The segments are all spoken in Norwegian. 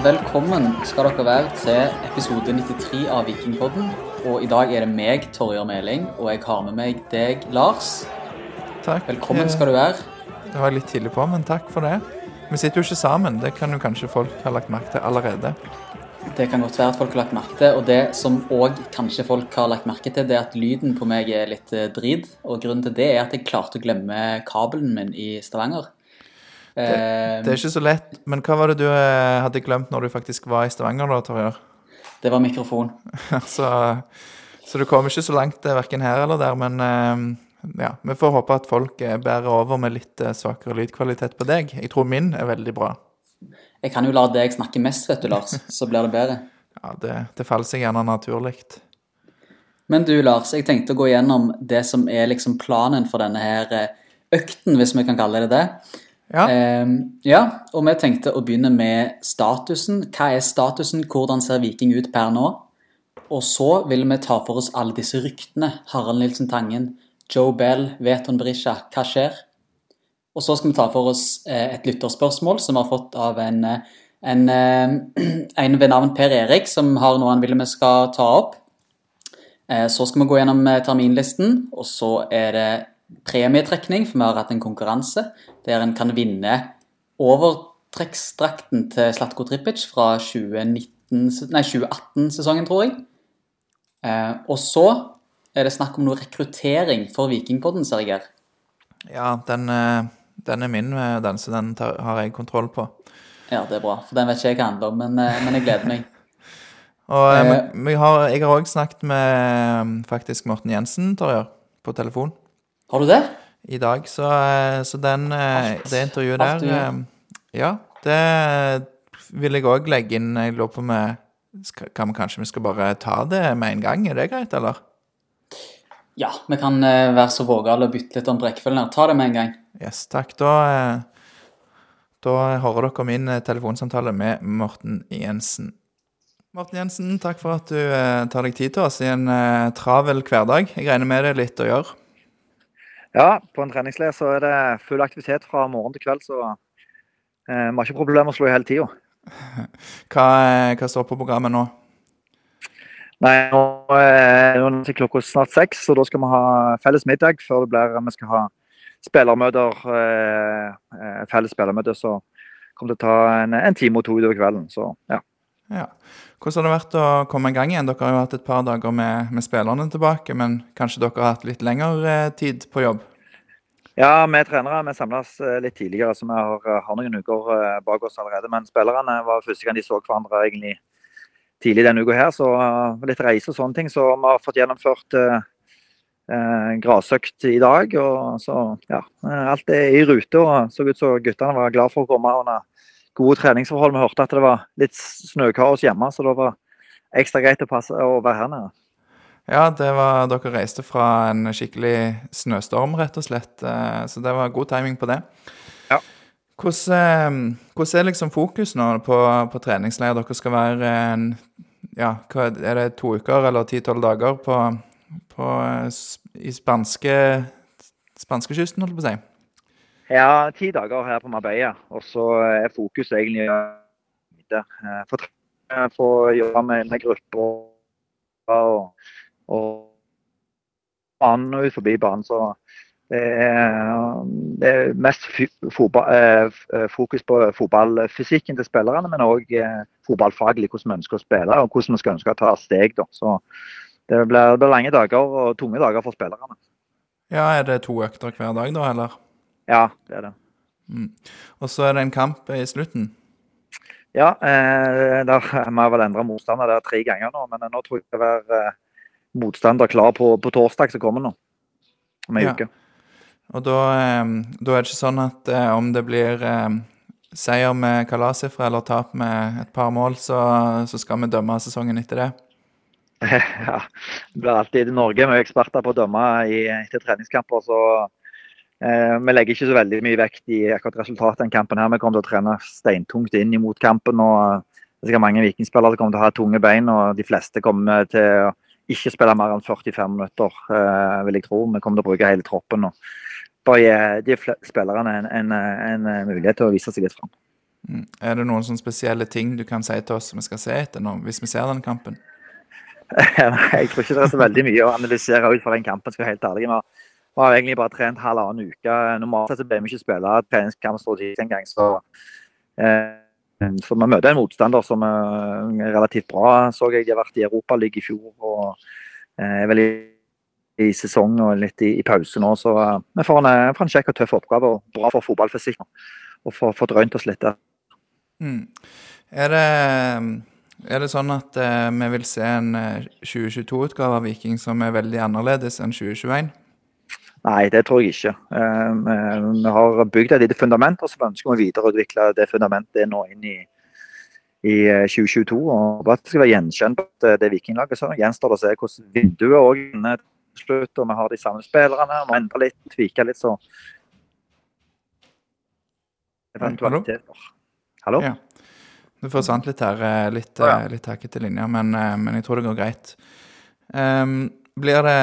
velkommen skal dere være til episode 93 av Vikingpodden. Og i dag er det meg, Torjer Meling, og jeg har med meg deg, Lars. Takk. Velkommen skal du være. Det var litt tidlig på, men takk for det. Vi sitter jo ikke sammen. Det kan jo kanskje folk ha lagt merke til allerede. Det kan godt være at folk har lagt merke til, og det som òg kanskje folk har lagt merke til, det er at lyden på meg er litt eh, drit. Og grunnen til det er at jeg klarte å glemme kabelen min i Stavanger. Det, Eh, det er ikke så lett. Men hva var det du eh, hadde glemt når du faktisk var i Stavanger, da, Torjer? det var mikrofon. så, så du kom ikke så langt eh, verken her eller der, men eh, ja, vi får håpe at folk eh, bærer over med litt svakere lydkvalitet på deg. Jeg tror min er veldig bra. Jeg kan jo la deg snakke mest, vet du, Lars, så blir det bedre. Ja, det, det faller seg gjerne naturlig. Men du, Lars, jeg tenkte å gå gjennom det som er liksom planen for denne her økten, hvis vi kan kalle det det. Ja, Eh, ja, og vi tenkte å begynne med statusen. Hva er statusen? Hvordan ser Viking ut per nå? Og så vil vi ta for oss alle disse ryktene. Harald Nilsen Tangen, Joe Bell, Veton Berisha. Hva skjer? Og så skal vi ta for oss eh, et lytterspørsmål som vi har fått av en, eh, en, eh, en ved navn Per Erik, som har noe han vil vi skal ta opp. Så skal vi gå gjennom terminlisten, og så er det premietrekning, for vi har hatt en konkurranse der en kan vinne overtrekksdrakten til Slatko Tripic fra 2018-sesongen, tror jeg. Eh, og så er det snakk om noe rekruttering for Vikingpodden, ser jeg her. ja den, eh, den er min, eh, den, så den tar, har jeg kontroll på. Ja, det er bra, for den vet ikke jeg hva handler om, men, eh, men jeg gleder meg. Og eh, har, jeg har òg snakket med faktisk Morten Jensen, Torjer, på telefon Har du det? i dag. Så, eh, så den, eh, det intervjuet Alt der eh, Ja, det vil jeg òg legge inn. Jeg lurer på om vi kan vi kanskje vi skal bare ta det med en gang? Er det greit, eller? Ja, vi kan være så vågale og bytte litt om rekkefølgen her. Ta det med en gang. Yes, takk. Da, da hører dere min telefonsamtale med Morten Jensen. Morten Jensen, takk for at du tar deg tid til oss i en travel hverdag. Jeg regner med det er litt å gjøre. Ja, på en treningsleir så er det full aktivitet fra morgen til kveld, så eh, vi har ikke problemer med å slå i hele tida. Hva, eh, hva står på programmet nå? Nei, nå er er det klokka snart seks, så da skal vi ha felles middag før det blir vi skal ha spillermøter. Eh, eh, felles spillermøter, så kommer det til å ta en, en time og to utover kvelden. Så ja. Ja. Hvordan har det vært å komme i gang igjen? Dere har jo hatt et par dager med, med spillerne tilbake, men kanskje dere har hatt litt lengre eh, tid på jobb? Ja, vi trenere vi samles eh, litt tidligere, så vi har, har noen uker eh, bak oss allerede. Men spillerne var første gang de så hverandre egentlig tidlig denne uka her, så eh, litt reise og sånne ting. Så vi har fått gjennomført eh, eh, grasøkt i dag. og så ja, eh, Alt er i rute. og Så ut som guttene var glad for å komme under gode treningsforhold. Vi hørte at det var litt snøkaos hjemme, så det var ekstra greit å, passe, å være her nede. Ja, det var, dere reiste fra en skikkelig snøstorm, rett og slett. eh, Så det var god timing på det. Ja. Hvordan, eh, hvordan er liksom fokus nå på, på treningsleir? Dere skal være en, ja, hva, er det to uker eller ti-tolv dager på, på, eh, i spanske, spanskekysten, holdt jeg på å si? Ja, ti dager her på Marbella, og så er fokus egentlig for, Eh, Få jobbe med, med grupper og, og banen og ut forbi banen. Så det er, det er mest eh, eh, fokus på fotballfysikken til spillerne, men òg eh, fotballfaglig hvordan vi ønsker å spille og hvordan vi skal ønske å ta steg. Da. Så det blir, det blir lange dager og tunge dager for spillerne. Ja, er det to økter hver dag da, eller? Ja, det er det. Og så er det en kamp i slutten? Ja, eh, der, vi har vel endra motstander der tre ganger nå, men nå tror jeg det er eh, motstander klar på, på torsdag som kommer nå. Om ei Ja. uke. Og da, eh, da er det ikke sånn at eh, om det blir eh, seier med kalassifre eller tap med et par mål, så, så skal vi dømme sesongen etter det. ja, det blir alltid Norge. Vi er eksperter på å dømme i, etter treningskamper, så eh, vi legger ikke så veldig mye vekt i akkurat resultatet den kampen. her. Vi kommer til å trene steintungt inn imot kampen. og eh, Det er mange vikingspillere som kommer til å ha tunge bein, og de fleste kommer til å ikke spille mer enn 45 minutter, eh, vil jeg tro. Vi kommer til å bruke hele troppen. og bare gi de spillerne en, en, en mulighet til å vise seg litt fram. Mm. Er det noen sånne spesielle ting du kan si til oss som vi skal se etter nå, hvis vi ser den kampen? Nei, jeg tror ikke det er så veldig mye å analysere ut fra den kampen. skal jeg være helt ærlig. Vi har egentlig bare trent halvannen uke. Normalt sett ble vi ikke spille treningskamp tidlig engang. Så, eh, møter en motstander som er relativt bra. Så jeg de har vært i Europaligaen i fjor og eh, er vel i, sesong og litt i, i pause nå. Så eh, vi får en, får kjekk og tøff oppgave og bra for fotballfysikk og få drønt oss litt der. Mm. Er, er det sånn at eh, vi vil se en 2022-utgave av Viking som er veldig annerledes enn 2021? Nei, det tror jeg ikke. Uh, vi har bygd et lite fundament, og så ønsker vi å videreutvikle det fundamentet nå inn i, i 2022. og Bare at det skal være gjenkjent det vikinglaget. Så gjenstår det å se hvordan vinduet òg til slutt. og Vi har de samme spillerne. Må endre litt, tvike litt. så eventualiteter. Hallo? Ja. Du forsvant litt her, eh, litt, oh, ja. litt hakkete linjer, men, eh, men, jeg tror det går greit. Um, blir det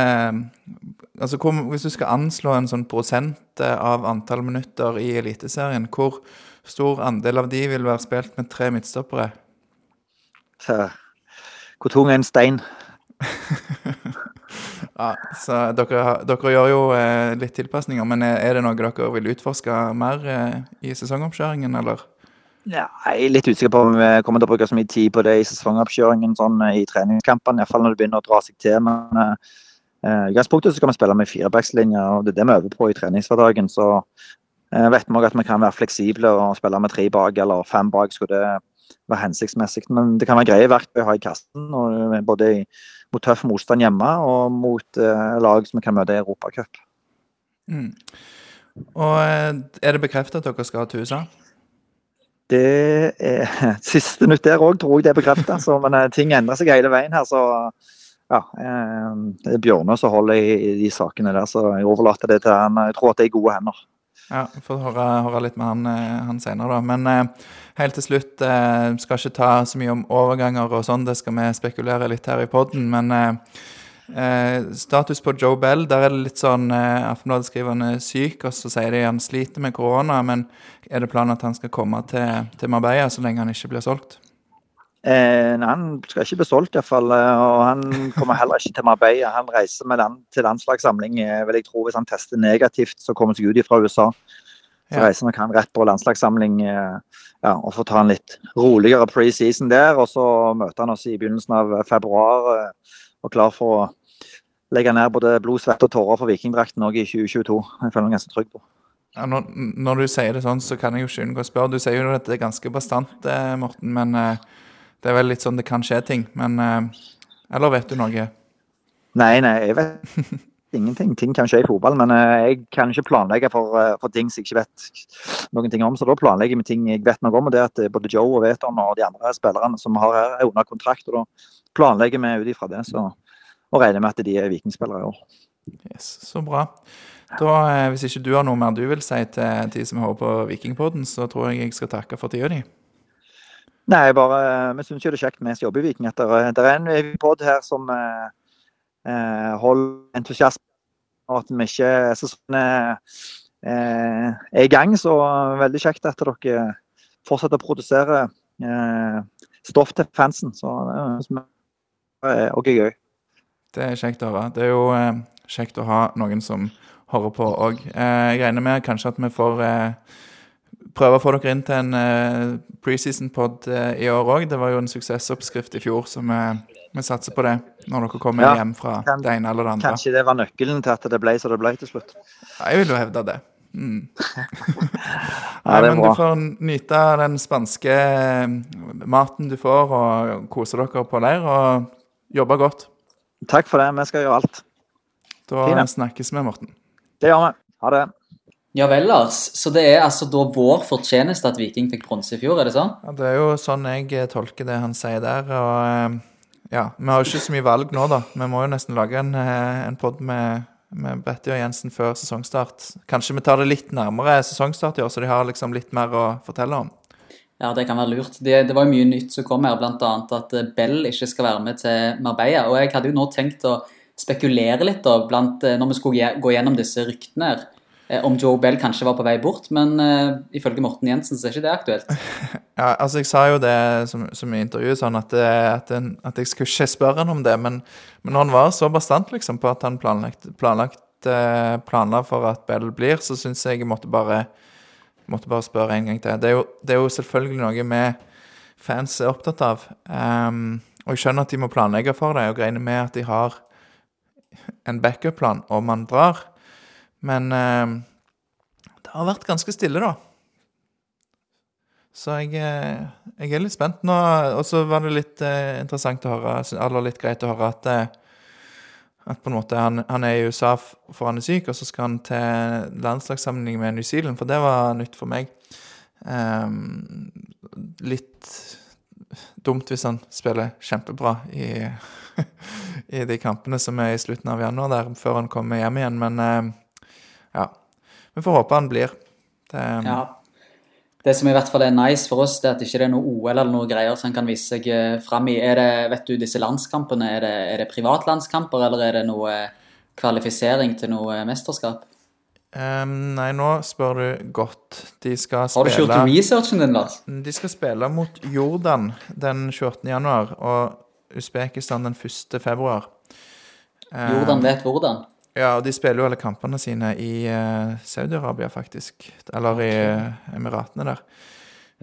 Altså, hvor, hvis du skal anslå en sånn prosent av antall minutter i Eliteserien, hvor stor andel av de vil være spilt med tre midtstoppere? Hvor tung er en stein? ja, så dere, dere gjør jo eh, litt tilpasninger, men er, er, det noe dere vil utforske mer eh, i sesongoppkjøringen, eller? Ja, jeg er litt usikker på om vi kommer til å bruke så mye tid på det i sesongoppkjøringen sånn, i treningskampene. Iallfall når det begynner å dra seg til. Men i uh, utgangspunktet skal vi spille med firebackslinje, og det er det vi øver på i treningshverdagen. Så uh, vet vi òg at vi kan være fleksible og spille med tre bak eller fem bak. skulle det være hensiktsmessig. Men det kan være greie verktøy å ha i kassen, og, både mot tøff motstand hjemme og mot uh, lag som vi kan møte i Europacup. Mm. Og eh, er det bekreftet at dere skal til USA? Det er Siste nytt der òg, tror jeg det er bekrefta. Men eh, ting endrer seg hele veien her, så ja. Eh, det er Bjørnø som holder i, de sakene der, så jeg overlater det til han. Jeg tror at det er gode hender. Ja, vi får høre, høre, litt med han, eh, han senere, da. Men helt til slutt, skal ikke ta så mye om overganger og sånn, det skal vi spekulere litt her i poden. Men Eh, status på Joe Bell, der er det litt sånn eh, Aftenbladet skriver han er syk, og så sier de han sliter med korona. Men er det planen at han skal komme til, til Marbella så lenge han ikke blir solgt? Eh, nei, han skal ikke bli solgt iallfall. Eh, og han kommer heller ikke til Marbella. Han reiser med land, til landslagssamling, eh, vil jeg tro. Hvis han tester negativt, så kommer seg ut fra USA. Så reiser nok han rett på landslagssamling ja, og får ta en litt roligere preseason der. Og så møter han oss i begynnelsen av februar og klar for å legge ned både blod, svette og tårer for vikingdrakten òg i 2022. Jeg føler meg ganske trygg på. Ja, når, når, du sier det sånn, så kan jeg jo ikke unngå å spørre. Du sier jo at det er ganske bastant, eh, Morten, men eh, det er vel litt sånn det kan skje ting. Men eh, Eller vet du noe? Nei, nei, jeg vet ingenting. Ting kan skje i fotball, men eh, jeg kan ikke planlegge for, eh, for, ting som jeg ikke vet noen ting om. Så da planlegger jeg med ting jeg vet noe om, og det er at både Joe og Veton og de andre spillerne som har her, er under kontrakt. og da planlegger vi ut ifra det. Så, og regner med at de er vikingspillere i år. Yes, så bra. Da, eh, Hvis ikke du har noe mer du vil si til de som hører på Vikingpodden, så tror jeg jeg skal takke for tida di. Nei, bare vi syns det er kjekt med jobb i Viking. At det er en pod her som eh, eh holder entusiasme, og at vi ikke sesongen eh, er i gang. Så veldig kjekt at dere fortsetter å produsere eh, stoff til fansen. Så det er gøy. Det er kjekt å høre. Det er jo eh, kjekt å ha noen som hører på òg. Eh, jeg regner med kanskje at vi får eh, prøve å få dere inn til en eh, preseason-pod eh, i år òg. Det var jo en suksessoppskrift i fjor, så vi, vi satser på det når dere kommer ja, hjem fra kan, det ene eller det andre. Kanskje det var nøkkelen til at det ble så det ble til slutt. Jeg vil jo hevde det. Mm. Nei, men du får nyte den spanske eh, maten du får, og kose dere på leir, og jobbe godt. Takk for det. Vi skal gjøre alt. Da Fine. snakkes vi, Morten. Det gjør vi. Ha det. Ja vel, Lars. Så det er altså da vår fortjeneste at Viking fikk bronse i fjor, er det sånn? Ja, Det er jo sånn jeg eh, tolker det han sier der. Og eh, ja, vi har jo ikke så mye valg nå, da. Vi må jo nesten lage en, eh, en pod med, med Betty og Jensen før sesongstart. Kanskje vi tar det litt nærmere sesongstart i år, så de har liksom litt mer å fortelle om. Ja, det kan være lurt. Det, det var jo mye nytt som kom her, bl.a. at eh, Bell ikke skal være med til Marbella. Og jeg hadde jo nå tenkt å spekulere litt da, blant, eh, når vi skulle gå gjennom disse ryktene her. eh, om Joe Bell kanskje var på vei bort, men uh, ifølge Morten Jensen så er ikke det aktuelt. Ja, altså Jeg sa jo det som, som i intervjuet, sånn at, at, at jeg skulle ikke spørre han om det. Men, men han var så bastant liksom, på at han planlagt, planlagt, planla for at Bell blir, så syns jeg jeg måtte bare, måtte bare spørre en gang til. Det er, jo, det er jo selvfølgelig noe vi fans er opptatt av. Um, og jeg skjønner at de må planlegge for det, og regner med at de har en backup-plan om man drar. Men um, det har vært ganske stille, da. Så jeg, eh, jeg er litt spent nå. Og så var det litt uh, interessant å høre, eller litt greit å høre at, eh, at på en måte han, han er i USA for han er syk, og så skal han til landslagssammenligning med New Zealand, for det var nytt for meg. Um, litt dumt hvis han spiller kjempebra i, i de kampene som er i slutten av januar der, før han kommer hjem igjen, men eh, ja. Vi får håpe han blir. Det, Ja. Det som i hvert fall er nice for oss, det er at det ikke er noe OL eller noe greier som kan vise seg eh, fram i. Er det, vet du, disse landskampene, er det, er det privatlandskamper, eller er det noe eh, kvalifisering til noe eh, mesterskap? Um, nei, nå spør du godt. De skal Har du ikke spille gjort researchen din, Lars? De skal spille mot Jordan den 28. januar og Usbekistan den 1. februar. Um, Jordan vet hvordan. Ja, og de spiller jo alle kampene sine i eh, Saudi-Arabia, faktisk. Eller i eh, Emiratene der.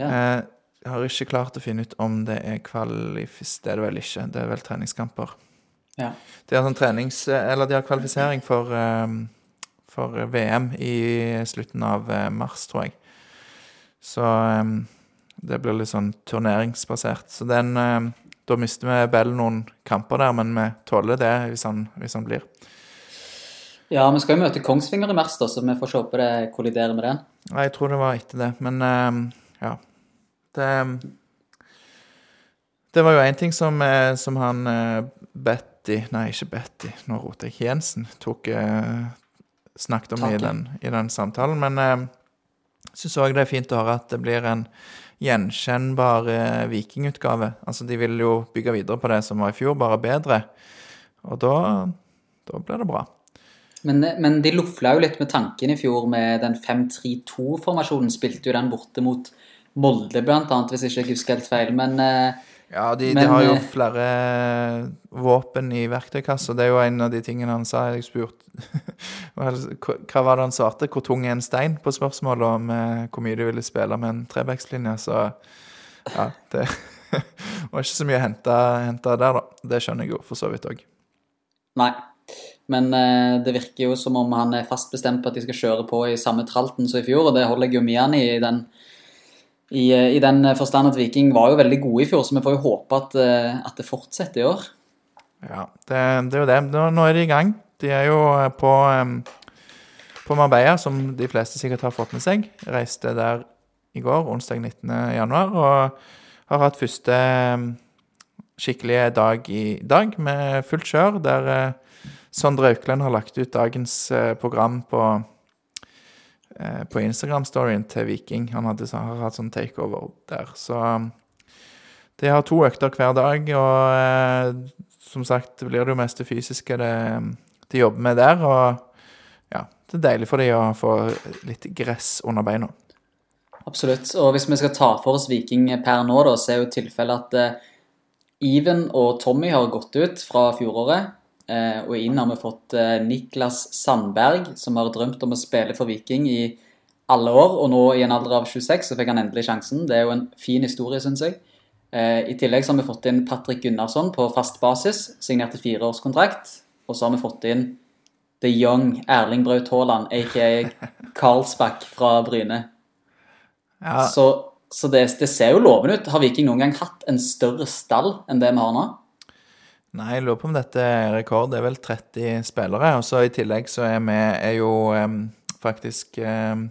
Ja. Eh, jeg har ikke klart å finne ut om det er kvalifis... Det er det vel ikke. Det er vel treningskamper. Ja. De har sånn trenings... Eller de har kvalifisering for, eh, for VM i slutten av eh, mars, tror jeg. Så eh, det blir litt sånn turneringsbasert. Så den eh, Da mister vi Bell noen kamper der, men vi tåler det hvis han, hvis han blir. Ja, vi skal jo møte Kongsvinger i mars, da, så vi får se på det kolliderer med den. Nei, jeg tror det var etter det, men eh, ja. Det Det var jo én ting som, eh, som han eh, Betty Nei, ikke Betty, nå roter jeg. Jensen tok eh, snakket om i den, i den samtalen. Men jeg syns òg det er fint å høre at det blir en gjenkjennbar vikingutgave. Altså, de vil jo bygge videre på det som var i fjor, bare bedre. Og da, da blir det bra. Men, men de lufla jo litt med tanken i fjor med den 5-3-2-formasjonen. Spilte jo den borte mot Molde, blant annet, hvis ikke jeg husker helt feil. Men eh, Ja, de, de har jo eh, flere våpen i verktøykassa. Det er jo en av de tingene han sa. Jeg spurte hva hva var det han svarte? Hvor tung er en stein? På spørsmålet om eh, hvor mye de ville spille med en trebackslinje. Så ja, det var ikke så mye å hente, hente der, da. Det skjønner jeg jo for så vidt òg. nei. Men eh, det virker jo som om han er fast bestemt på at de skal kjøre på i samme tralten som i fjor, og det holder jeg jo med han i. i den i, eh, I den forstand at Viking var jo veldig gode i fjor, så vi får jo håpe at, eh, at det fortsetter i år. Ja, det, det er jo det. Nå, er de i gang. De er jo på, på Marbella, som de fleste sikkert har fått med seg. Reiste der i går, onsdag 19. januar, og har hatt første skikkelige dag i dag med fullt kjør, der Sondre Aukland har lagt ut dagens eh, program på, eh, på Instagram-storyen til Viking. Han hadde, har hatt sånn takeover der. Så um, de har to økter hver dag, og eh, som sagt, det blir det jo mest det fysiske det, de jobber med der. Og ja, det er deilig for de å få litt gress under beina. Absolutt. Og hvis vi skal ta for oss Viking per nå, da, så er jo tilfellet at Even og Tommy har gått ut fra fjoråret. Eh, og inn har vi fått eh, Niklas Sandberg, som har drømt om å spille for Viking i alle år. Og nå i en alder av 26 så fikk han endelig sjansen. Det er jo en fin historie, syns jeg. Eh, I tillegg så har vi fått inn Patrick Gunnarsson på fast basis, signerte fireårskontrakt. Og så har vi fått inn The Young Erling Braut Haaland, aka Karlsbakk fra Bryne. Ja, Så, så det, det ser jo lovende ut. Har Viking noen gang hatt en større stall enn det vi har nå? Nei, jeg lurer på om dette er rekord. Det er vel 30 spillere. Og så i tillegg så er vi er jo um, faktisk um,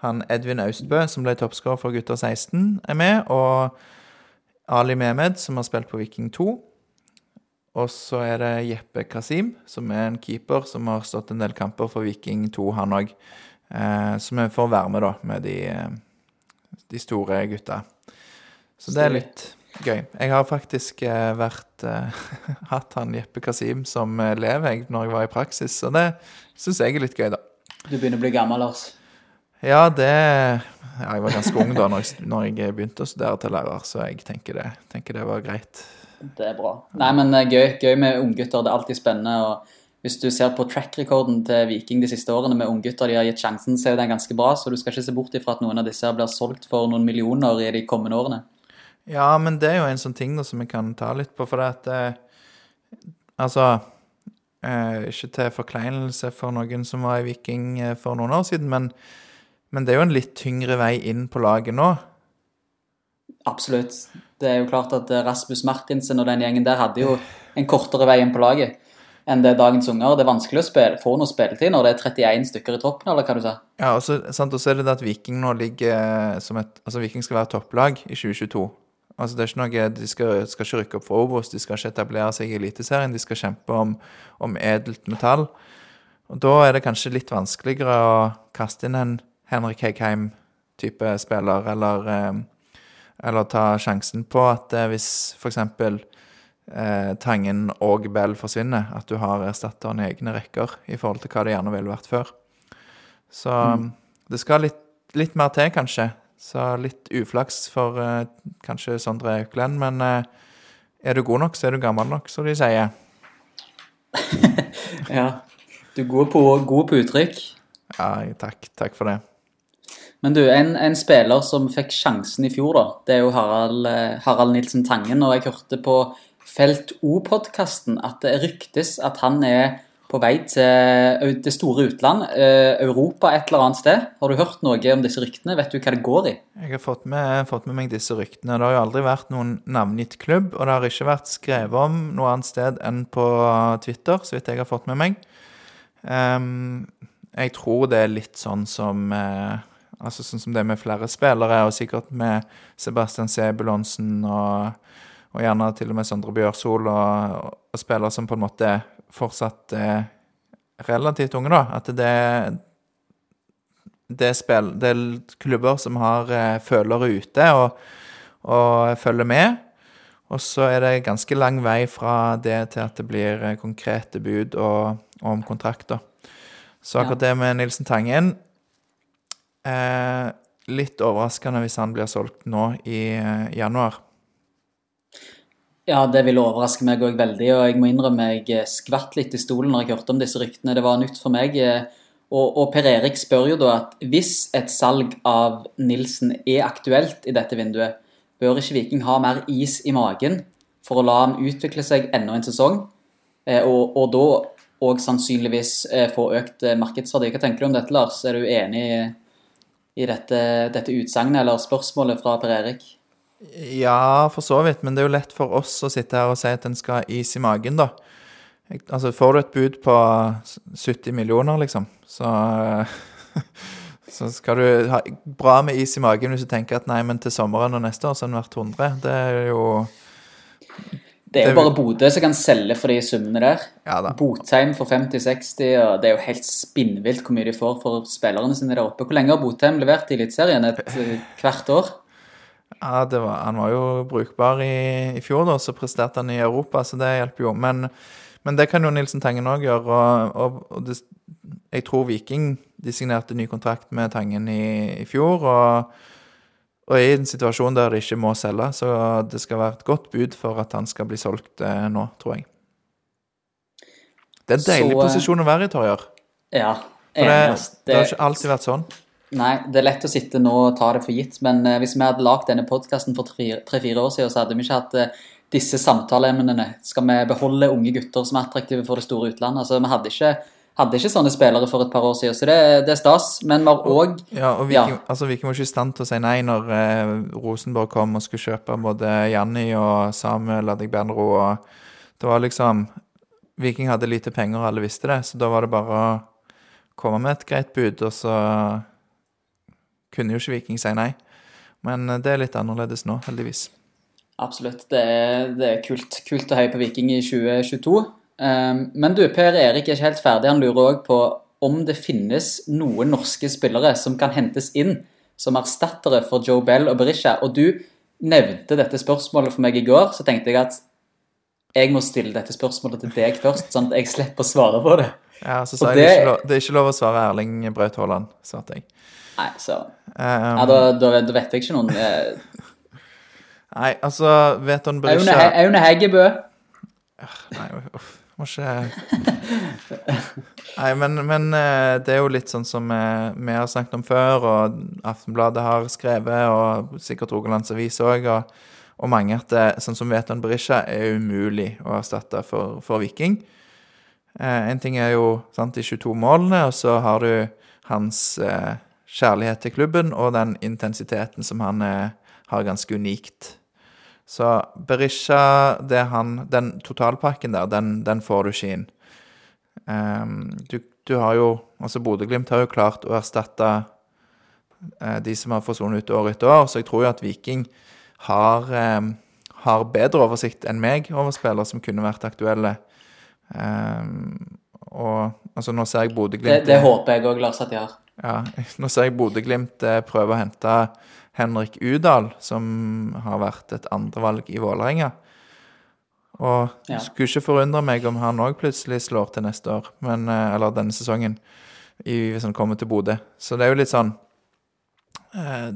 han Edvin Austbø, som ble toppskårer for gutter 16, er med. Og Ali Mehmed, som har spilt på Viking 2. Og så er det Jeppe Kasim, som er en keeper som har stått en del kamper for Viking 2, han òg. Eh, så vi får være med, da, med de, de store gutta. Så det er litt gøy. Jeg har faktisk eh, vært eh, hatt han Jeppe Kasim som elev jeg, når jeg var i praksis, så det syns jeg er litt gøy, da. Du begynner å bli gammel, Lars. Ja, det ja, Jeg var ganske ung da når jeg, når jeg begynte å studere til lærer, så jeg tenker det, tenker det var greit. Det er bra. Nei, men eh, gøy, gøy med unggutter. Det er alltid spennende. og Hvis du ser på track-rekorden til Viking de siste årene med unggutter de har gitt sjansen, så er den ganske bra. Så du skal ikke se bort ifra at noen av disse blir solgt for noen millioner i de kommende årene. Ja, men det er jo en sånn ting da, som vi kan ta litt på, for det at eh, Altså eh, Ikke til forkleinelse for noen som var i Viking eh, for noen år siden, men, men det er jo en litt tyngre vei inn på laget nå. Absolutt. Det er jo klart at eh, Rasmus Martinsen og den gjengen der hadde jo en kortere vei inn på laget enn det er dagens unger. Det er vanskelig å spille, få noe spilletid når det er 31 stykker i troppen, eller hva du sa? Ja, og så er det det at Viking nå ligger som et Altså, Viking skal være topplag i 2022. Altså, det er ikke noe De skal, skal ikke rykke opp fra Obos, de skal ikke etablere seg i Eliteserien, de skal kjempe om, om edelt metall. Og da er det kanskje litt vanskeligere å kaste inn en Henrik Hegheim-type spiller, eller eh, eller ta sjansen på at eh, hvis f.eks. Eh, Tangen og Bell forsvinner, at du har erstatteren i egne rekker i forhold til hva det gjerne ville vært før. Så mm. det skal litt, litt, mer til, kanskje. Så litt uflaks for eh, kanskje Sondre Auklend, men eh, er du god nok, så er du gammel nok, som de sier. ja. Du er god på, god på uttrykk. Ja, takk. Takk for det. Men du, en, en, spiller som fikk sjansen i fjor, da, det er jo Harald, eh, Harald Nilsen Tangen. Og jeg hørte på Felt O-podkasten at det ryktes at han er på vei til det store utland, Europa et eller annet sted. Har du hørt noe om disse ryktene? Vet du hva det går i? Jeg har fått med, fått med meg disse ryktene. Det har jo aldri vært noen navngitt klubb, og det har ikke vært skrevet om noe annet sted enn på Twitter, så vidt jeg har fått med meg. Um, jeg tror det er litt sånn som uh, Altså sånn som det med flere spillere, og sikkert med Sebastian Sebulonsen og, og gjerne til og med Sondre Bjørsol og, og spillere som på en måte fortsatt er relativt unge, da. At det, det, er, spill, det er klubber som har eh, følere ute og, og følger med. Og så er det ganske lang vei fra det til at det blir eh, konkrete bud og, og om kontrakter. Så akkurat det med Nilsen Tangen Eh, litt overraskende hvis han blir solgt nå i eh, januar. Ja, det ville overraske meg òg veldig. Og jeg må innrømme jeg eh, skvatt litt i stolen når jeg hørte om disse ryktene. Det var nytt for meg. Eh, og, og, Per Erik spør jo da at hvis et salg av Nilsen er aktuelt i dette vinduet, bør ikke Viking ha mer is i magen for å la ham utvikle seg enda en sesong? Eh, og, og da òg sannsynligvis få økt markedsverdi. Hva tenker du om dette, Lars? Er du enig i dette, dette utsagnet eller spørsmålet fra Per Erik? Ja, for så vidt. Men det er jo lett for oss å sitte her og si at en skal ha is i magen, da. Altså, får du et bud på 70 millioner, liksom, så Så skal du ha bra med is i magen hvis du tenker at nei, men til sommeren og neste år så har den vært 100. Det er jo det er jo bare Bodø som kan selge for de summene der. Ja, Botheim for 50-60, og det er jo helt spinnvilt hvor mye de får for spillerne sine der oppe. Hvor lenge har Botheim levert i Eliteserien? Et eh, hvert år? Ja, var, Han var jo brukbar i, i, fjor, da, så presterte han i Europa, så det hjelper jo. Men, men det kan jo Nilsen Tangen òg gjøre. Og, og, og det, jeg tror Viking de signerte ny kontrakt med Tangen i, i fjor. og og i en situasjon der det ikke må selge, så det skal være et godt bud for at han skal bli solgt eh, nå, tror jeg. Det er en deilig så, eh, posisjon å være i, Torjer. Ja. For det, det, det, har ikke alltid vært sånn. Nei, det er lett å sitte nå og ta det for gitt, men eh, hvis vi hadde lagd denne podkasten for tre-fire år siden, så hadde vi ikke hatt eh, disse samtaleemnene. Skal vi beholde unge gutter som er attraktive for det store utlandet? Altså, vi hadde ikke hadde ikke sånne spillere for et par år siden, så det, det er stas. Men vi har òg Ja, og Viking, ja. altså, Viking var ikke i stand til å si nei når eh, Rosenborg kom og skulle kjøpe både Janni og Samuel Adegbenro. og Det var liksom Viking hadde lite penger, og alle visste det, så da var det bare å komme med et greit bud, og så kunne jo ikke Viking si nei. Men eh, det er litt annerledes nå, heldigvis. Absolutt. Det er, det er kult, kult å heie på Viking i 2022. Ehm, men du, Per Erik er ikke helt ferdig. Han lurer òg på om det finnes noen norske spillere som kan hentes inn som erstattere for Joe Bell og Berisha. Og du nevnte dette spørsmålet for meg i går, så tenkte jeg at jeg må stille dette spørsmålet til deg først, sånn at jeg slipper å svare på det. Ja, så Og sa jeg det- det... ikke lov, det er ikke lov å svare Erling Braut Haaland, svarte jeg. Nei, så Um, ja, da, da, da vet jeg ikke noen eh, Nei, altså, Veton Aune, Berisha Aune Heggebø. Nei, uff, må ikke Nei, men, men eh, det er jo litt sånn som eh, vi har snakket om før, og Aftenbladet har skrevet, og sikkert Rogalands Avis òg, og, og mange at det, sånn som Veton Berisha er umulig å erstatte for, for Viking. Eh, en ting er jo sant, de 22 målene, og så har du hans eh, kjærlighet til klubben og den intensiteten som han eh, har ganske unikt. Så Berisha, han, den totalpakken der, den, den får du ikke inn. Ehm, du, du har jo Altså, Bodø-Glimt har jo klart å erstatte de som har forsvunnet ut år etter år, så jeg tror jo at Viking har, ehm, har bedre oversikt enn meg over spillere som kunne vært aktuelle. Ehm, og altså, nå ser jeg Det, Bodø-Glimt det håper jeg òg, Lars, at de har. ja, nå ser jeg Bodø-Glimt eh, prøve å hente Henrik Udal, som har vært et andrevalg i Vålerenga. Og Ja. skulle ikke forundre meg om han òg plutselig slår til neste år, men, eh, eller denne sesongen, i, hvis han kommer til Bodø. Så det er jo litt sånn eh,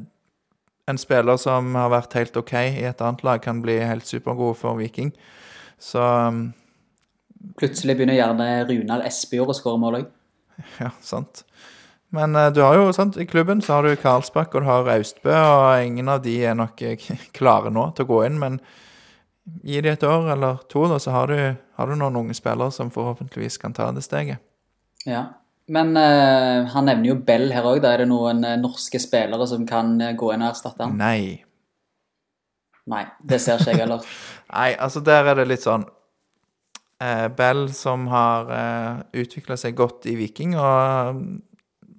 En spiller som har vært helt OK i et annet lag, kan bli helt supergod for Viking. Så um, Plutselig begynner gjerne Runar Espejord å skåre mål òg. Ja, sant. Men eh, du har jo, sant, i klubben så har du Karlsbakk og du har Austbø, og ingen av de er nok eh, klare nå til å gå inn, men gi de et år eller to, da, så har du, har du noen unge spillere som forhåpentligvis kan ta det steget. Ja. Men uh, han nevner jo Bell her òg. Er det noen norske spillere som kan gå inn og erstatte han? Nei. Nei, det ser ikke jeg heller. Nei, altså der er det litt sånn Bell som har eh, utvikla seg godt i Viking, og mm,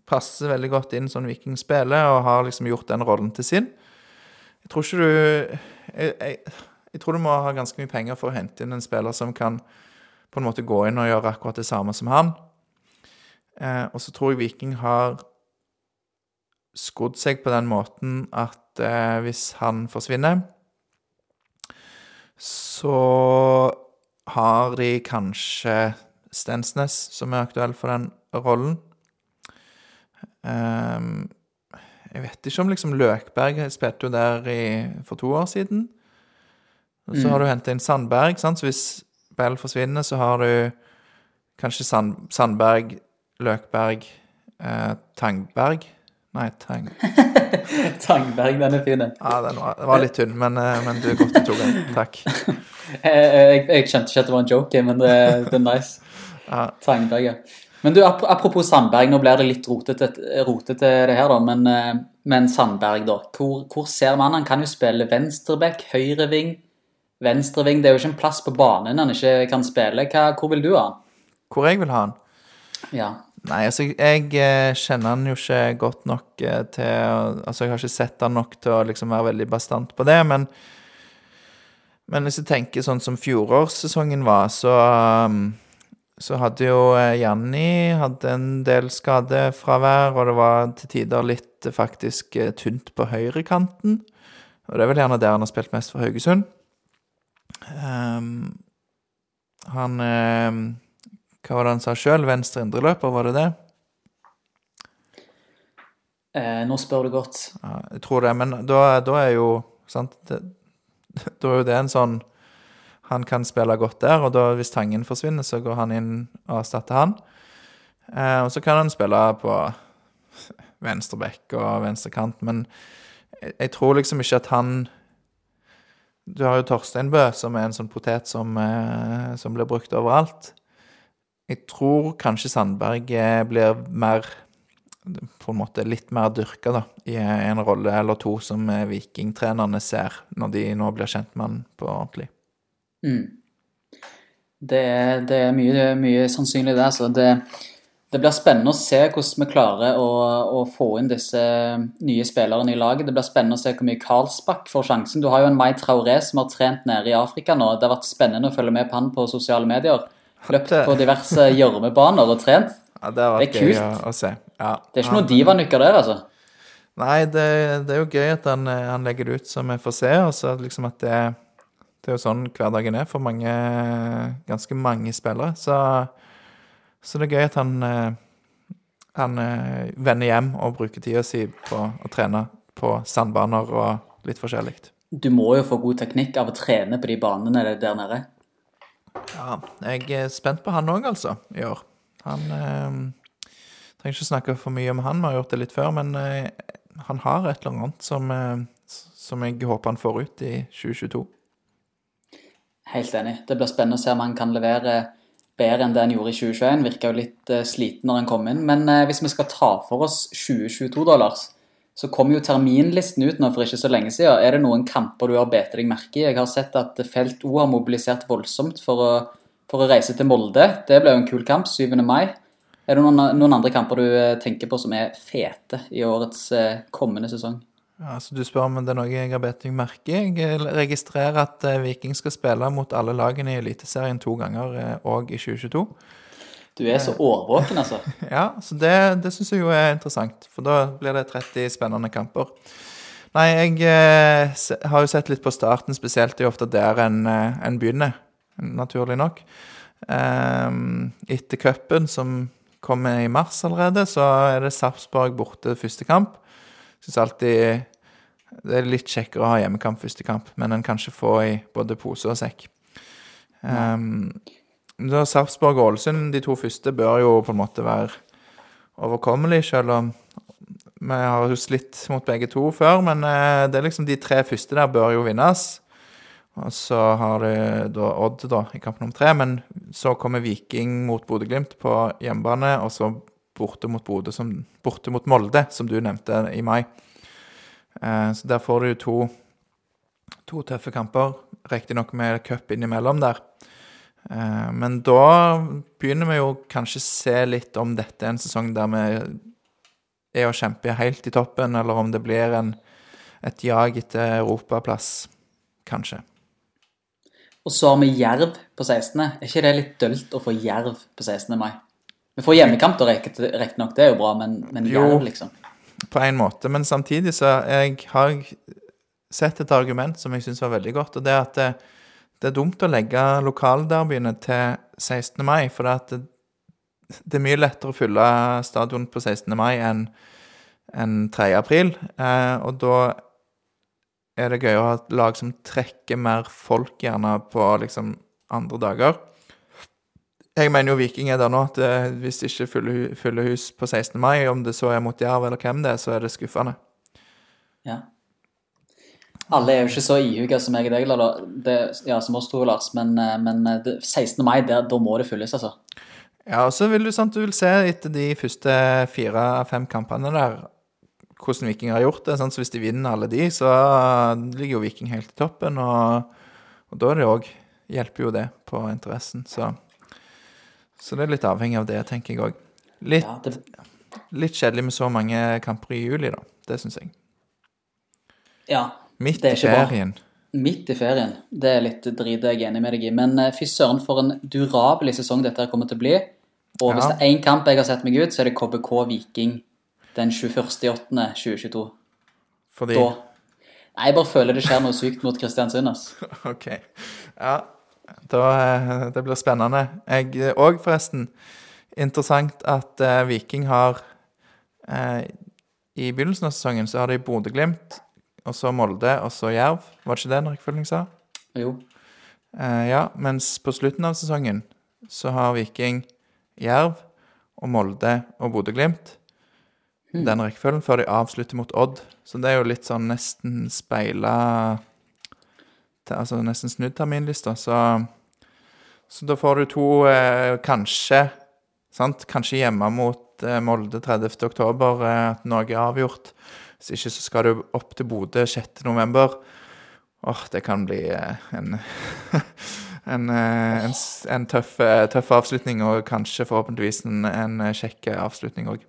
passer veldig godt inn sånn Viking spiller, og har liksom gjort den rollen til sin. Jeg tror ikke du jeg, jeg, jeg tror du må ha ganske mye penger for å hente inn en spiller som kan på en måte gå inn og gjøre akkurat det samme som han. Eh, og så tror jeg Viking har skodd seg på den måten at eh, hvis han forsvinner, så har de kanskje Stensnes, som er aktuell for den rollen. Um, jeg vet ikke om liksom Løkberg spilte jo der i, for to år siden. Og så Mm. har du hentet inn Sandberg, sant? så hvis Bell forsvinner, så har du kanskje Sand, Sandberg, Løkberg, eh, Tangberg Nei, Tang... Tangberg, den er fin. Ja, den var, den var litt tynn, men, eh, men du er godt du tok den. Takk. jeg, jeg skjønte ikke at det var en joke, men det, det er nice. Ja. Tangberg, ja. Men du, apropos Sandberg, nå blir det litt rotete, rotete det her, da. Men, eh, men Sandberg, da. Hvor, hvor ser man? Han kan jo spille venstreback, høyreving, venstreving. Det er jo ikke en plass på banen han ikke kan spille. Hva, hvor vil du ha han? Hvor jeg vil ha han? Ja. Nei, altså, jeg eh, kjenner han jo ikke godt nok eh, til Altså, jeg har ikke sett han nok til å liksom være veldig bastant på det, men Men hvis jeg tenker sånn som fjorårssesongen var, så um, så hadde jo eh, Janni hadde en del skadefravær, og det var til tider litt faktisk tynt på høyrekanten. Og det er vel gjerne der han har spilt mest for Haugesund. Um, han ehm, Hva var det han sa sjøl? Venstre indreløper, var det det? Eh, nå spør du godt. Ja, jeg tror det, men da, da er jo sant, det, Da er jo det en sånn Han kan spille godt der, og da hvis Tangen forsvinner, så går han inn og erstatter han. Eh, og så kan han spille på venstre bekk og venstre kant, men jeg, jeg tror liksom ikke at han Du har jo Torstein Bø, som er en sånn potet som, eh, som blir brukt overalt. Jeg tror kanskje Sandberg eh, blir mer på en måte litt mer dyrka da, i en rolle eller to som eh, vikingtrenerne ser når de nå blir kjent med han på ordentlig. Mm. Det, er- det er mye, mye sannsynlig det. Så det, det blir spennende å se hvordan vi klarer å, å få inn disse nye spillerne i laget. Det blir spennende å se hvor mye Karlsbakk får sjansen. Du har jo en Mai Traoré som har trent nede i Afrika nå. Det har vært spennende å følge med på han på sosiale medier. Løpt på diverse gjørmebaner og trent. Ja, det har vært Det gøy å, å se. Ja, Det er ikke noe divanykker der, altså. Nei, det, det er jo gøy at han, eh, han legger det ut som vi får se, og så liksom at det, det er jo sånn hverdagen er for mange, ganske mange spillere. Så, Så det er gøy at han, eh, han eh, vender hjem og bruker tida si på å trene på sandbaner og litt forskjellig. Du må jo få god teknikk av å trene på de banene der nede. Ja, jeg er spent på han òg, altså, i år. Han eh, Trenger ikke snakke for mye om han, vi har gjort det litt før, men eh, han har et eller annet som, eh, som jeg håper han får ut i 2022. Helt enig. Det blir spennende å se om han kan levere bedre enn det han gjorde i 2021. Virka jo litt uh, sliten når han kom inn. Men uh, hvis vi skal ta for oss 2022, dollars, så kom jo terminlisten ut nå for ikke så lenge siden. Er det noen kamper du har bedt deg merke i? Jeg har sett at Felt O har mobilisert voldsomt for å, for å reise til Molde. Det ble jo en kul kamp, 7. mai. Er det noen, noen andre kamper du eh, tenker på som er fete i årets kommende sesong? Ja, så Du spør om det er noe jeg har bedt meg merke i. Jeg registrerer at eh, Viking skal spille mot alle lagene i Eliteserien to ganger òg eh, i 2022. Du er så årvåken, altså. ja, så det, det syns jeg jo er interessant. For da blir det 30 spennende kamper. Nei, jeg eh, har jo sett litt på starten spesielt. Det er ofte der en, eh, en begynner, naturlig nok. Um, etter cupen, som kommer i mars allerede, så er det Sarpsborg borte første kamp. Syns alltid det er litt kjekkere å ha hjemmekamp første kamp, men en kan ikke få i både pose og sekk. Um, da Sarpsborg og Ålesund, de to første, bør jo på en måte være overkommelig, selv om vi har jo slitt mot begge to før. Men uh, det er liksom de tre første der bør jo vinnes. Og så har du da Odd da, i kamp nummer tre, men så kommer Viking mot Bodø-Glimt på hjemmebane, og så borte mot Bode, som, borte mot Molde, som du nevnte i mai. Eh, så der får du to, to tøffe kamper, riktignok med cup innimellom der. Eh, men da begynner vi jo kanskje se litt om dette er en sesong der vi er å kjempe helt i toppen, eller om det blir en, et jag etter europaplass, kanskje. Og så har vi Jerv på 16. Er ikke det litt dølt å få Jerv på 16. mai? Vi får hjemmekamp, da, riktignok. Det er jo bra, men, men Jerv, liksom på en måte. Men samtidig så jeg har jeg sett et argument som jeg syns var veldig godt, og det er at det, er dumt å legge lokalderbyene til 16. mai, for det, det, er mye lettere å fylle stadion på 16. mai enn en 3. april. Eh, og da er det gøy å ha et lag som trekker mer folk, gjerne på liksom andre dager. Jeg mener jo Viking er der nå, at eh, hvis det ikke fyller hus på 16. mai, om det så er mot Jerv eller hvem det er, så er det skuffende. Ja. Alle er jo ikke så ihuga som jeg og deg, ja, som oss to, Lars, men, eh, men eh, det, 16. mai, der, da må det fylles, altså. Ja, og så vil du, sant, du vil se etter de første fire-fem kampene der hvordan Viking har gjort det. Sant? Så hvis de vinner alle de, så ligger jo Viking helt i toppen, og, og da er det òg Hjelper jo det på interessen, så så det er litt avhengig av det, tenker jeg òg. Litt, ja, det... litt, kjedelig med så mange kamper i juli, da. Det syns jeg. Ja. Midt i ferien. Bra. Midt i ferien. Det er litt drit jeg er enig med deg i. Men uh, fy søren, for en durabel sesong dette kommer til å bli. Og hvis det er én kamp jeg har sett meg ut, så er det KBK Viking den 21.8.2022. Fordi da. Nei, jeg bare føler det skjer noe sykt mot Kristiansund. Altså. ok. Ja, da, eh, det blir spennende. Jeg òg, forresten. Interessant at uh, Viking har uh, I begynnelsen av sesongen så har de Bodø-Glimt, og så Molde, og så Jerv. Var det ikke det rekkefølgen rekkefølge sa? Jo. Uh, ja, mens på slutten av sesongen så har Viking Jerv og Molde og Bodø-Glimt. Mm. Den rekkefølgen før de avslutter mot Odd. Så det er jo litt sånn nesten speila altså nesten snudd terminlista. Så, så da får du to eh, kanskje sant? Kanskje hjemme mot eh, Molde 30.10. oktober, at noe er avgjort. Hvis ikke så skal du opp til Bodø 6.11. Åh, det kan bli eh, en, en, eh, en, en tøff, eh, tøff, avslutning, og kanskje forhåpentligvis en, kjekk avslutning òg.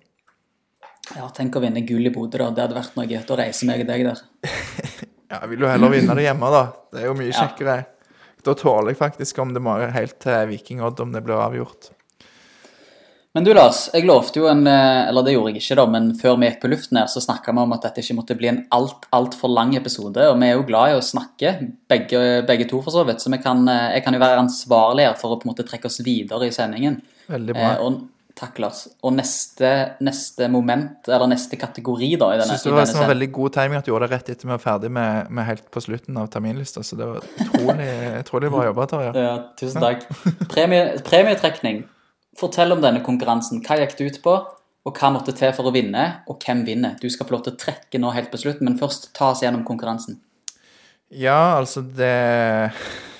Ja, tenk å vinne gull i Bodø, da. Det hadde vært noe å reise meg og deg der. Ja, jeg vil jo heller vinne det hjemme, da. Det er jo mye kjekkere. Da tåler jeg faktisk om det må helt til Viking Odd om det blir avgjort. Men du Lars, jeg lovte jo en eh, Eller det gjorde jeg ikke, da, men før vi gikk på luften her, så snakka vi om at dette ikke måtte bli en alt, altfor lang episode. Og vi er jo glad i å snakke, begge, begge to for så vidt. Så vi kan, eh, jeg kan jo være ansvarlig her for å på en måte trekke oss videre i sendingen. Veldig bra. Eh, og, takk, Lars. Og neste, neste moment, eller neste kategori, da, i denne, Syns det var denne sånn veldig god timing at du gjorde det rett etter vi var ferdig med, med helt på slutten av terminlista. Så det var utrolig, utrolig bra jobba, Tarjei. Ja, tusen takk. Premie, premietrekning. Fortell om denne konkurransen. Hva gikk det ut på, og hva måtte til for å vinne, og hvem vinner? Du skal få lov til å trekke nå helt på slutten, men først ta oss gjennom konkurransen. Ja, altså det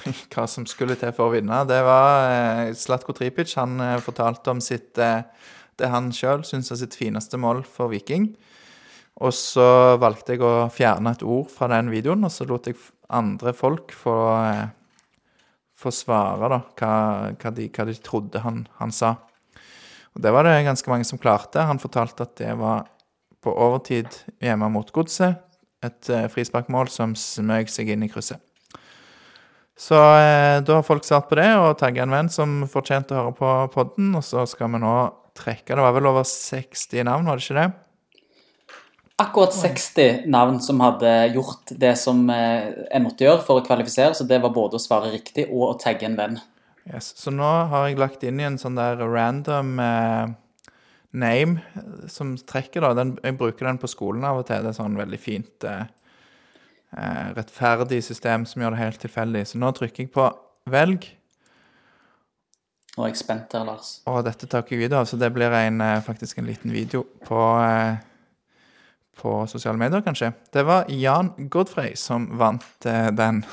Hva som skulle til for å vinne, det var eh, Slatko Tripic. Han eh, fortalte om sitt eh, det han sjøl syns er sitt fineste mål for Viking. Og så valgte jeg å fjerne et ord fra den videoen, og så lot jeg andre folk få, eh, få svare da, hva, hva, de, hva de trodde han, han sa. Og det var det ganske mange som klarte. Han fortalte at det var på overtid hjemme mot Godset. Et eh, frisparkmål som smøg seg inn i krysset. Så eh, da har folk svart på det, og tagga en venn som fortjente å høre på podden. Og så skal vi nå trekke Det var vel over 60 navn, var det ikke det? Akkurat 60 navn som hadde gjort det som jeg en måtte gjøre for å kvalifisere, så det var både å svare riktig og å tagge en venn. Yes. Så nå har jeg lagt inn i en sånn der random eh, name eh, som trekker, da. Den, jeg bruker den på skolen av og til. Det er sånn veldig fint eh, eh, rettferdig system som gjør det helt tilfeldig. Så nå trykker jeg på velg, Nå er jeg spent her, Lars. og dette tar ikke jeg video av, så det blir en, eh, faktisk en liten video på eh, på sosiale medier, kanskje. Det var Jan Godfrey som vant eh, den.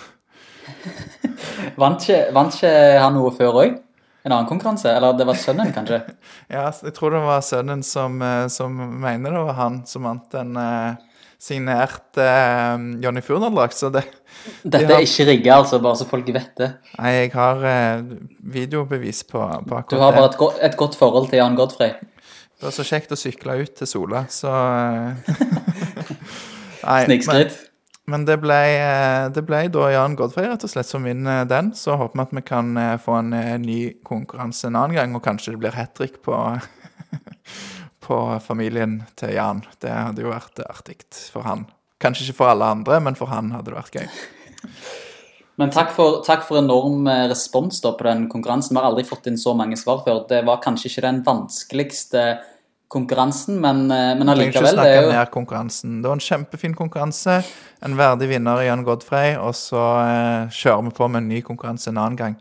Vant ikke, vant ikke han noe før òg? En annen konkurranse? Eller det var sønnen, kanskje? Ja, jeg tror det var sønnen som, eh, som mener det var han som vant den eh, signerte eh, Johnny Furner-drakt. Så det Dette har... er ikke rigga, altså, bare så folk vet det. Nei, jeg har eh, videobevis på, på akkurat Du har bare et, go et godt forhold til Jan Godfrey. Det var så kjekt å sykle ut til Sola, så eh, Nei, men, men det ble, eh, det ble da Jan Godfrey rett og slett som vinner den. Så håper vi at vi kan eh, få en eh, ny konkurranse en annen gang, og kanskje det blir hat trick på, på familien til Jan. Det hadde jo vært artig for han. Kanskje ikke for alle andre, men for han hadde det vært gøy. Men takk for, takk for enorm eh, respons da på den konkurransen. Vi har aldri fått inn så mange svar før. Det var kanskje ikke den vanskeligste konkurransen, men, eh, men allikevel. Det er jo ned konkurransen. Det var en kjempefin konkurranse. En verdig vinner i Jan Godfrey, og så eh, kjører vi på med en ny konkurranse en annen gang.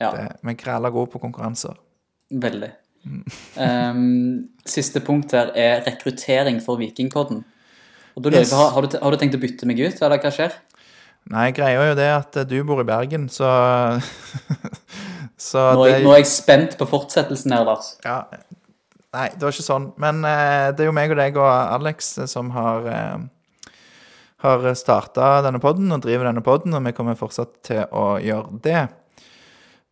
ja, Det, vi er græla gode på konkurranser. veldig. um, siste punkt her er rekruttering for Vikingpodden. Og da Yes. har, har, du, har du tenkt å bytte meg ut, eller hva skjer? Nei, greia er jo det at eh, du bor i Bergen, så Så Nå er, det jeg, nå er jeg spent på fortsettelsen her, Lars. Ja. Nei, det var ikke sånn. Men eh, det er jo meg og deg og Alex som har eh, har starta denne podden og driver denne podden, og vi kommer fortsatt til å gjøre det.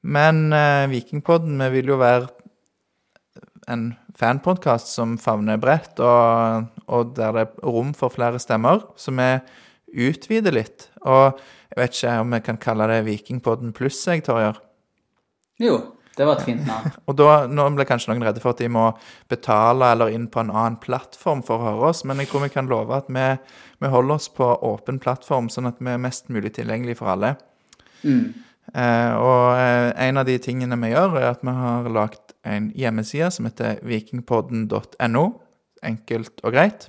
Men eh, Vikingpodden, vi vil jo være en fanpodkast som favner bredt, og, og der det er rom for flere stemmer. Så vi utvider litt. Og jeg vet ikke om vi kan kalle det Vikingpodden pluss, jeg, Torjer. Jo, det var et fint navn. Og da, nå ble kanskje noen redde for at de må betale eller inn på en annen plattform for å høre oss, men jeg tror vi kan love at vi, vi holder oss på åpen plattform, sånn at vi er mest mulig tilgjengelig for alle. Mm. Eh, og eh, en av de tingene vi gjør, er at vi har lagt en hjemmeside som heter vikingpodden.no. Enkelt og greit.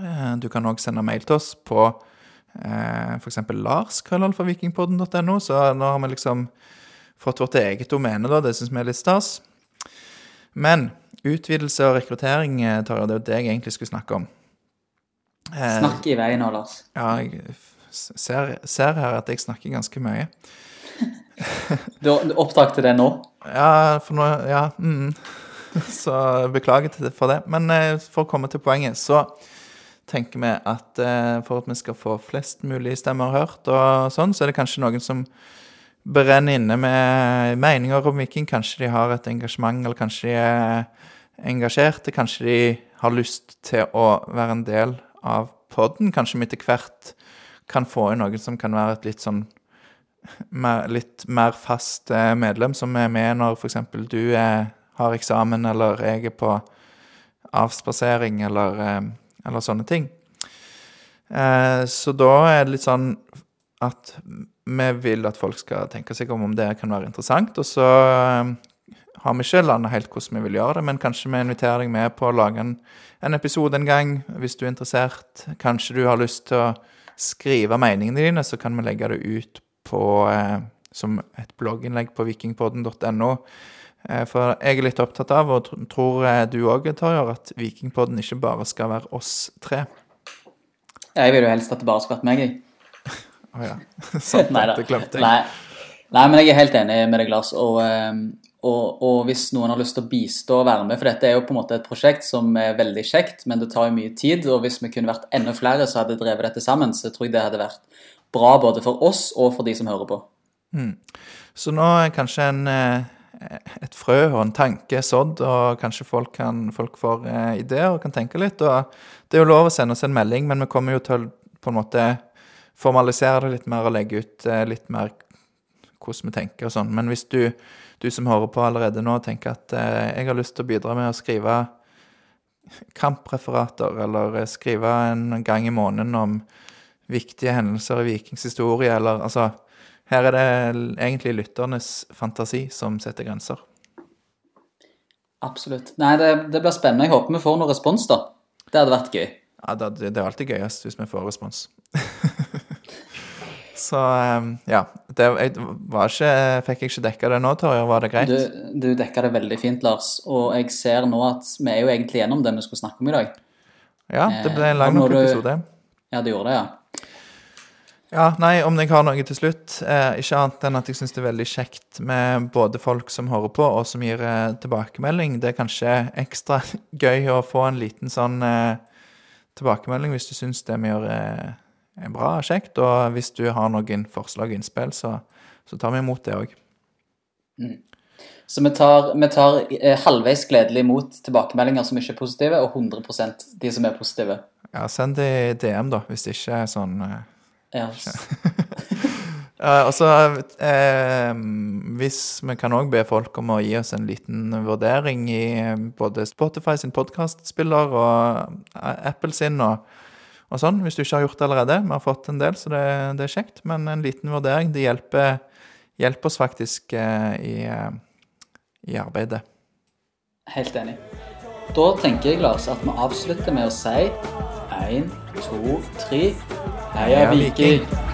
Eh, du kan òg sende mail til oss på eh, f.eks. Lars krøllal for vikingpodden.no, så nå har vi liksom fått vårt eget domene, da. Det syns vi er litt stas. Men utvidelse og rekruttering, eh, Tarjei, det er jo det jeg egentlig skulle snakke om. Eh, Snakk i vei nå, Lars. Ja, jeg ser, ser her at jeg snakker ganske mye. Du opptak til det nå? Ja, for nå Ja. Mm. Så beklager for det. Men eh, for å komme til poenget, så tenker vi at for at vi skal få flest mulig stemmer hørt, og sånn, så er det kanskje noen som brenner inne med meninger om Viking. Kanskje de har et engasjement, eller kanskje de er engasjerte. Kanskje de har lyst til å være en del av podden. Kanskje vi etter hvert kan få inn noen som kan være et litt sånn mer, litt mer fast eh, medlem, som er med når f.eks. du er, har eksamen, eller jeg er på avspasering, eller, eh, eller sånne ting. Eh, så da er det litt sånn at vi vil at folk skal tenke seg om om det kan være interessant. Og så eh, har vi ikke landa helt hvordan vi vil gjøre det, men kanskje vi inviterer deg med på å lage en, en episode en gang hvis du er interessert. Kanskje du har lyst til å skrive meningene dine, så kan vi legge det ut på, eh, som et blogginnlegg på vikingpodden.no. Eh, for jeg er litt opptatt av, og tror eh, du òg, Torjer, at Vikingpodden ikke bare skal være oss tre. Jeg vil jo helst at det bare skal være meg, jeg. Å ja. Sant, Neida. det glemte jeg. Nei. Nei, men jeg er helt enig med deg, Lars. Og, eh, og, og hvis noen har lyst til å bistå og være med, for dette er jo på en måte et prosjekt som er veldig kjekt, men det tar jo mye tid. Og hvis vi kunne vært enda flere som hadde drevet dette sammen, så tror jeg det hadde vært bra både for oss og for de som hører på. Så nå er kanskje en, eh, et frø og en tanke sådd, og kanskje folk, kan, folk får eh, ideer og kan tenke litt. Og det er jo lov å sende oss en melding, men vi kommer jo til å på en måte formalisere det litt mer og legge ut eh, litt mer hvordan vi tenker og sånn. Men hvis du, du som hører på allerede nå, tenker at eh, jeg har lyst til å bidra med å skrive kampreferater, eller eh, skrive en gang i måneden om viktige hendelser i Vikings historie, eller altså Her er det egentlig lytternes fantasi som setter grenser. Absolutt. Nei, det, det blir spennende. Jeg håper vi får noe respons, da. Det hadde vært gøy. Ja, det, det er alltid gøyest hvis vi får respons. Så eh, ja. Det, jeg var ikke, fikk jeg ikke dekka det nå, Torje? Var det greit? Du, du dekka det veldig fint, Lars. Og jeg ser nå at vi er jo egentlig gjennom det vi skulle snakke om i dag. Ja, det ble en lang Eh, nok episode. Ja, det gjorde det, ja. Ja, nei, om jeg har noe til slutt, eh, ikke annet enn at jeg syns det er veldig kjekt med både folk som hører på, og som gir eh, tilbakemelding. Det er kanskje ekstra gøy å få en liten sånn eh, tilbakemelding hvis du syns det vi gjør eh, er bra og kjekt. Og hvis du har noen forslag og innspill, så, så tar vi imot det òg. Så vi tar, vi tar eh, halvveis gledelig imot tilbakemeldinger som ikke er positive, og 100% de som er positive. Ja, send det i DM, da, hvis det ikke er sånn eh, Ja. Eh, og så eh, Hvis vi kan òg be folk om å gi oss en liten vurdering i eh, både Spotify sin podkastspiller og eh, Apple sin og, og sånn, hvis du ikke har gjort det allerede. Vi har fått en del, så det, det er kjekt. Men en liten vurdering det hjelper, hjelper oss faktisk eh, i, eh, i arbeidet. Helt enig. Da tenker jeg, Lars, at vi avslutter med å si én, to, tre Heia! Viking!